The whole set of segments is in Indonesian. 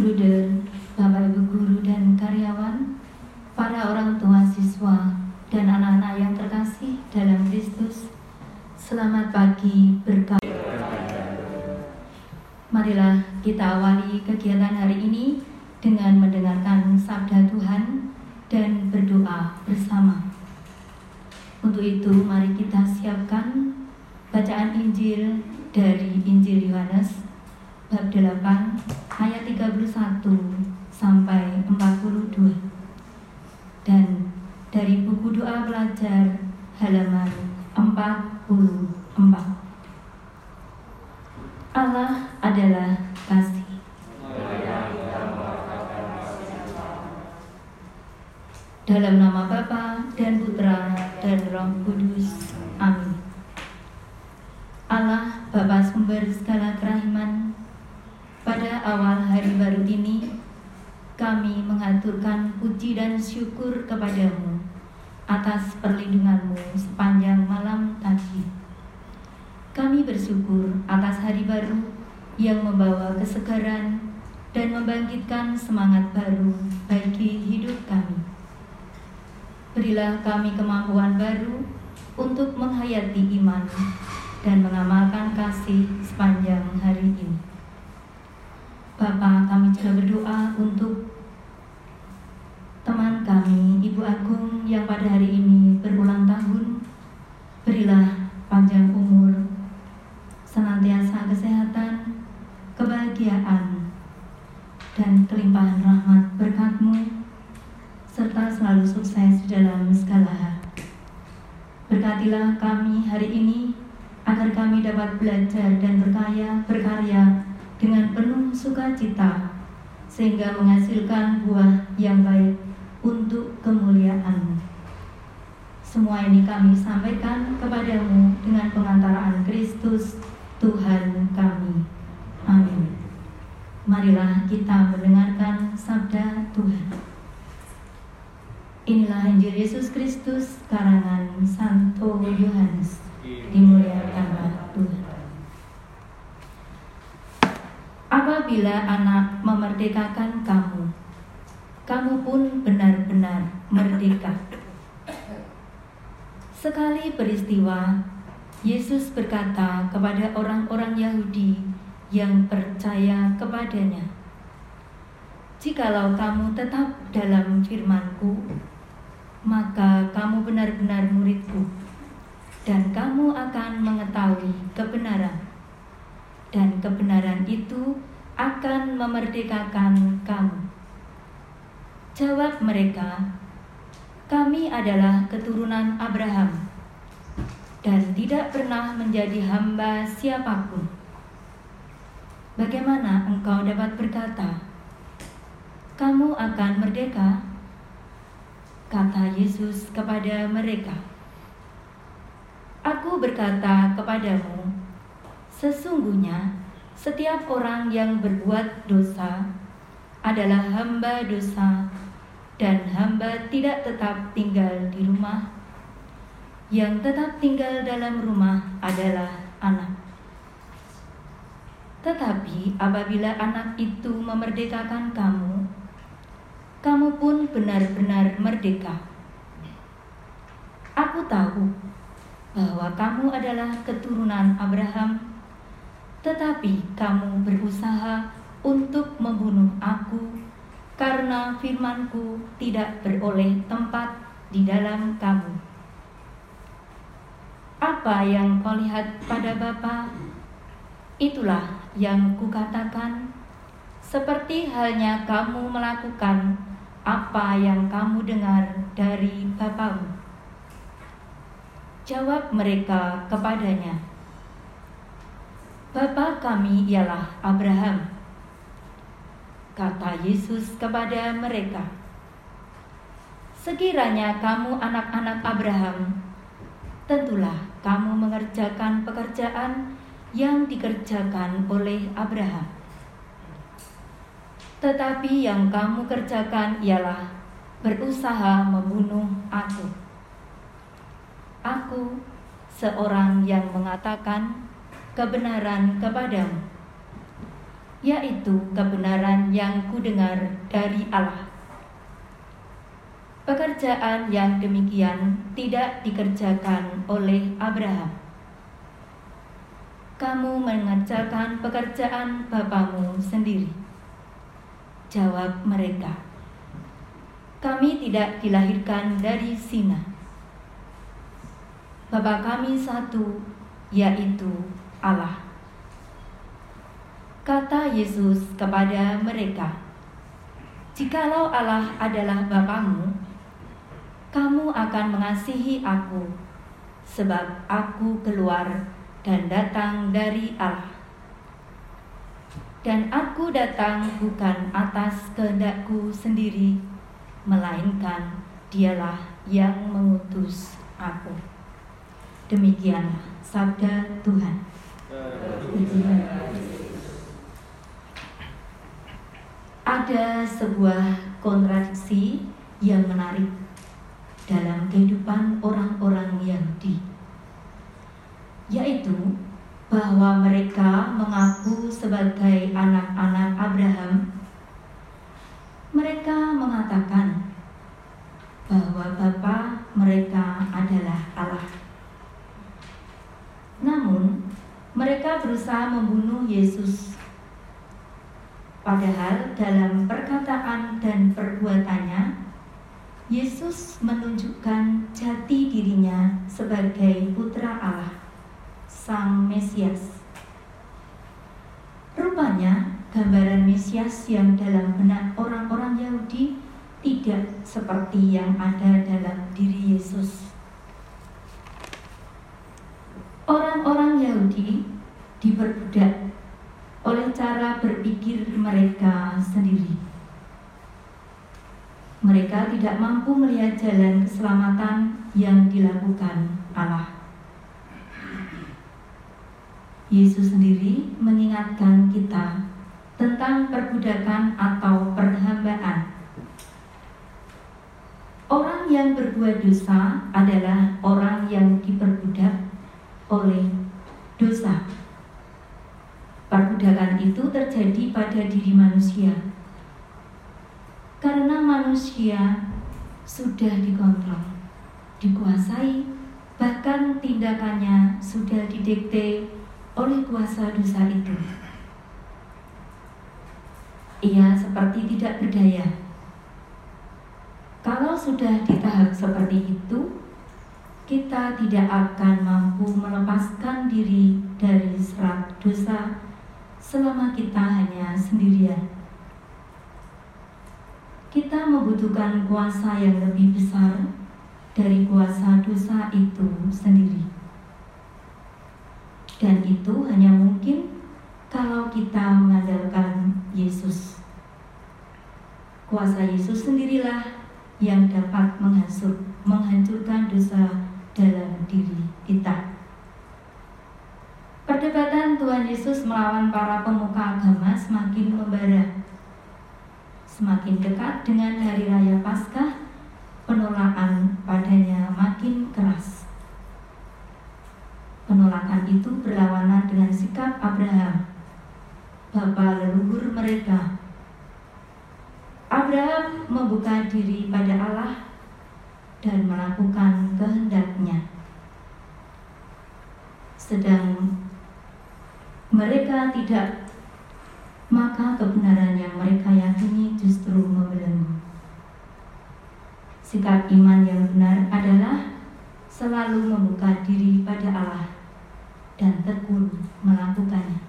Bruder, Bapak Ibu guru dan karyawan, para orang tua siswa, dan anak-anak yang terkasih dalam Kristus, selamat pagi berkah. Marilah kita awali kegiatan hari ini dengan mendengarkan sabda Tuhan dan berdoa bersama. Untuk itu, mari kita siapkan bacaan Injil dari Injil Yohanes bab 8 ayat 31 sampai 42 dan dari buku doa belajar halaman 44 Allah adalah kasih. Dalam nama Bapa dan Putra dan Roh Kudus amin Allah Bapa sumber segala kerahiman pada awal hari baru ini, kami mengaturkan puji dan syukur kepadamu atas perlindunganmu sepanjang malam tadi. Kami bersyukur atas hari baru yang membawa kesegaran dan membangkitkan semangat baru bagi hidup kami. Berilah kami kemampuan baru untuk menghayati iman dan mengamalkan kasih sepanjang hari ini. Bapak, kami juga berdoa untuk teman kami, Ibu Agung yang pada hari ini berulang tahun. Berilah panjang umur, senantiasa kesehatan, kebahagiaan, dan kelimpahan rahmat berkatmu, serta selalu sukses dalam segala hal. Berkatilah kami hari ini, agar kami dapat belajar dan berkaya, berkarya dengan penuh sukacita sehingga menghasilkan buah yang baik untuk kemuliaan. Semua ini kami sampaikan kepadamu dengan pengantaraan Kristus Tuhan kami. Amin. Marilah kita mendengarkan sabda Tuhan. Inilah Injil Yesus Kristus karangan Santo Yohanes. Dimuliakanlah Tuhan. Apabila anak memerdekakan kamu, kamu pun benar-benar merdeka. Sekali peristiwa, Yesus berkata kepada orang-orang Yahudi yang percaya kepadanya, "Jikalau kamu tetap dalam firman-Ku, maka kamu benar-benar murid-Ku, dan kamu akan mengetahui kebenaran." dan kebenaran itu akan memerdekakan kamu. Jawab mereka, "Kami adalah keturunan Abraham dan tidak pernah menjadi hamba siapa pun." Bagaimana engkau dapat berkata, "Kamu akan merdeka"? Kata Yesus kepada mereka, "Aku berkata kepadamu, Sesungguhnya, setiap orang yang berbuat dosa adalah hamba dosa, dan hamba tidak tetap tinggal di rumah. Yang tetap tinggal dalam rumah adalah anak. Tetapi apabila anak itu memerdekakan kamu, kamu pun benar-benar merdeka. Aku tahu bahwa kamu adalah keturunan Abraham tetapi kamu berusaha untuk membunuh aku karena firmanku tidak beroleh tempat di dalam kamu. Apa yang kau lihat pada Bapa, itulah yang kukatakan, seperti halnya kamu melakukan apa yang kamu dengar dari Bapamu. Jawab mereka kepadanya, Bapa kami ialah Abraham. Kata Yesus kepada mereka, Sekiranya kamu anak-anak Abraham, tentulah kamu mengerjakan pekerjaan yang dikerjakan oleh Abraham. Tetapi yang kamu kerjakan ialah berusaha membunuh aku. Aku, seorang yang mengatakan kebenaran kepadamu. Yaitu kebenaran yang kudengar dari Allah. Pekerjaan yang demikian tidak dikerjakan oleh Abraham. Kamu mengerjakan pekerjaan bapamu sendiri. Jawab mereka, kami tidak dilahirkan dari Sina. Bapa kami satu, yaitu Allah. Kata Yesus kepada mereka, "Jikalau Allah adalah Bapamu, kamu akan mengasihi Aku, sebab Aku keluar dan datang dari Allah. Dan Aku datang bukan atas kehendakku sendiri, melainkan Dialah yang mengutus Aku." Demikianlah sabda Tuhan. Ada sebuah kontradiksi yang menarik dalam kehidupan orang-orang Yahudi, yaitu bahwa mereka mengaku sebagai anak-anak Abraham. Mereka mengatakan bahwa bapa mereka adalah Allah. Namun, mereka berusaha membunuh Yesus. Padahal dalam perkataan dan perbuatannya, Yesus menunjukkan jati dirinya sebagai putra Allah, Sang Mesias. Rupanya, gambaran Mesias yang dalam benak orang-orang Yahudi tidak seperti yang ada dalam diri Yesus. Orang-orang Yahudi diperbudak oleh cara berpikir mereka sendiri. Mereka tidak mampu melihat jalan keselamatan yang dilakukan Allah. Yesus sendiri mengingatkan kita tentang perbudakan atau perhambaan. Orang yang berbuat dosa adalah orang yang diperbudak oleh dosa. Perbudakan itu terjadi pada diri manusia karena manusia sudah dikontrol, dikuasai, bahkan tindakannya sudah didikte oleh kuasa dosa itu. Ia seperti tidak berdaya. Kalau sudah di tahap seperti itu, kita tidak akan mampu melepaskan diri dari serat dosa selama kita hanya sendirian. Kita membutuhkan kuasa yang lebih besar dari kuasa dosa itu sendiri. Dan itu hanya mungkin kalau kita mengandalkan Yesus. Kuasa Yesus sendirilah yang dapat menghancurkan dosa dalam diri kita. Perdebatan Tuhan Yesus melawan para pemuka agama semakin membara. Semakin dekat dengan hari raya Paskah, penolakan padanya makin keras. Penolakan itu berlawanan dengan sikap Abraham, bapa leluhur mereka. Abraham membuka diri pada Allah dan melakukan kehendaknya. Sedang mereka tidak, maka kebenaran yang mereka yakini justru membelenggu. Sikap iman yang benar adalah selalu membuka diri pada Allah dan tekun melakukannya.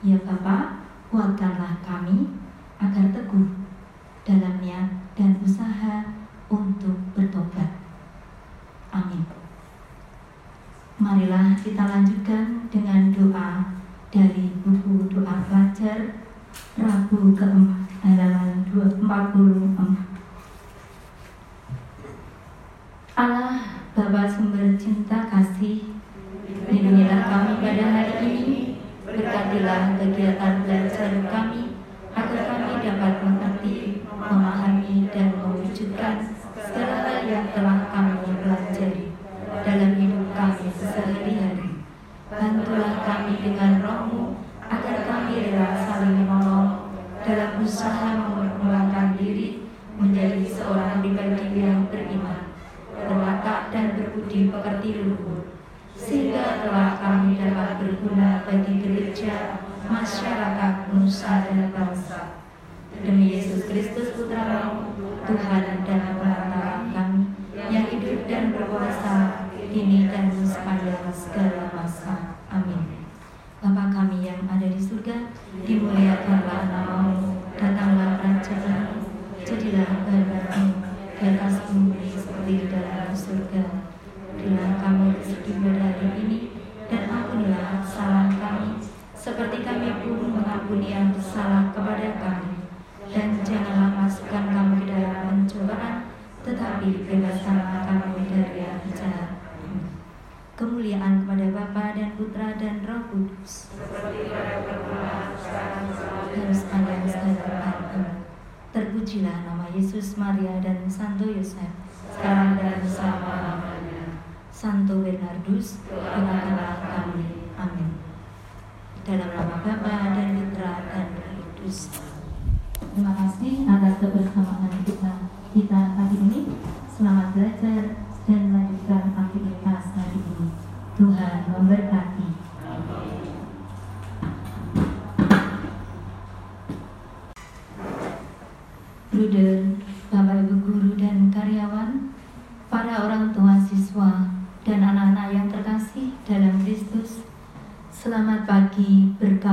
Ya Bapak, kuatkanlah kami agar teguh dalam niat dan usaha untuk bertobat. Amin. Marilah kita lanjutkan dengan doa dari buku doa pelajar Rabu keempat halaman 44. Allah Bapa sumber cinta kasih Lindungilah kami pada hari ini Berkatilah kegiatan belajar kami Agar kami dapat mengerti, memahami, dan mewujudkan segala hal yang telah kami pelajari dalam hidup kami sehari-hari. Bantulah kami dengan rohmu agar kami masyarakat, nusa Demi Yesus Kristus Putramu, Tuhan dan perantara Dan sepanjang segala abad. Terpujilah nama Yesus, Maria, dan Santo Yosef, sekarang dan selama-lamanya. Santo Bernardus, doakanlah kami. Amin. Dalam nama Bapa dan Putra dan Roh Kudus. Terima kasih atas kebersamaan kita kita pagi ini. Selamat belajar dan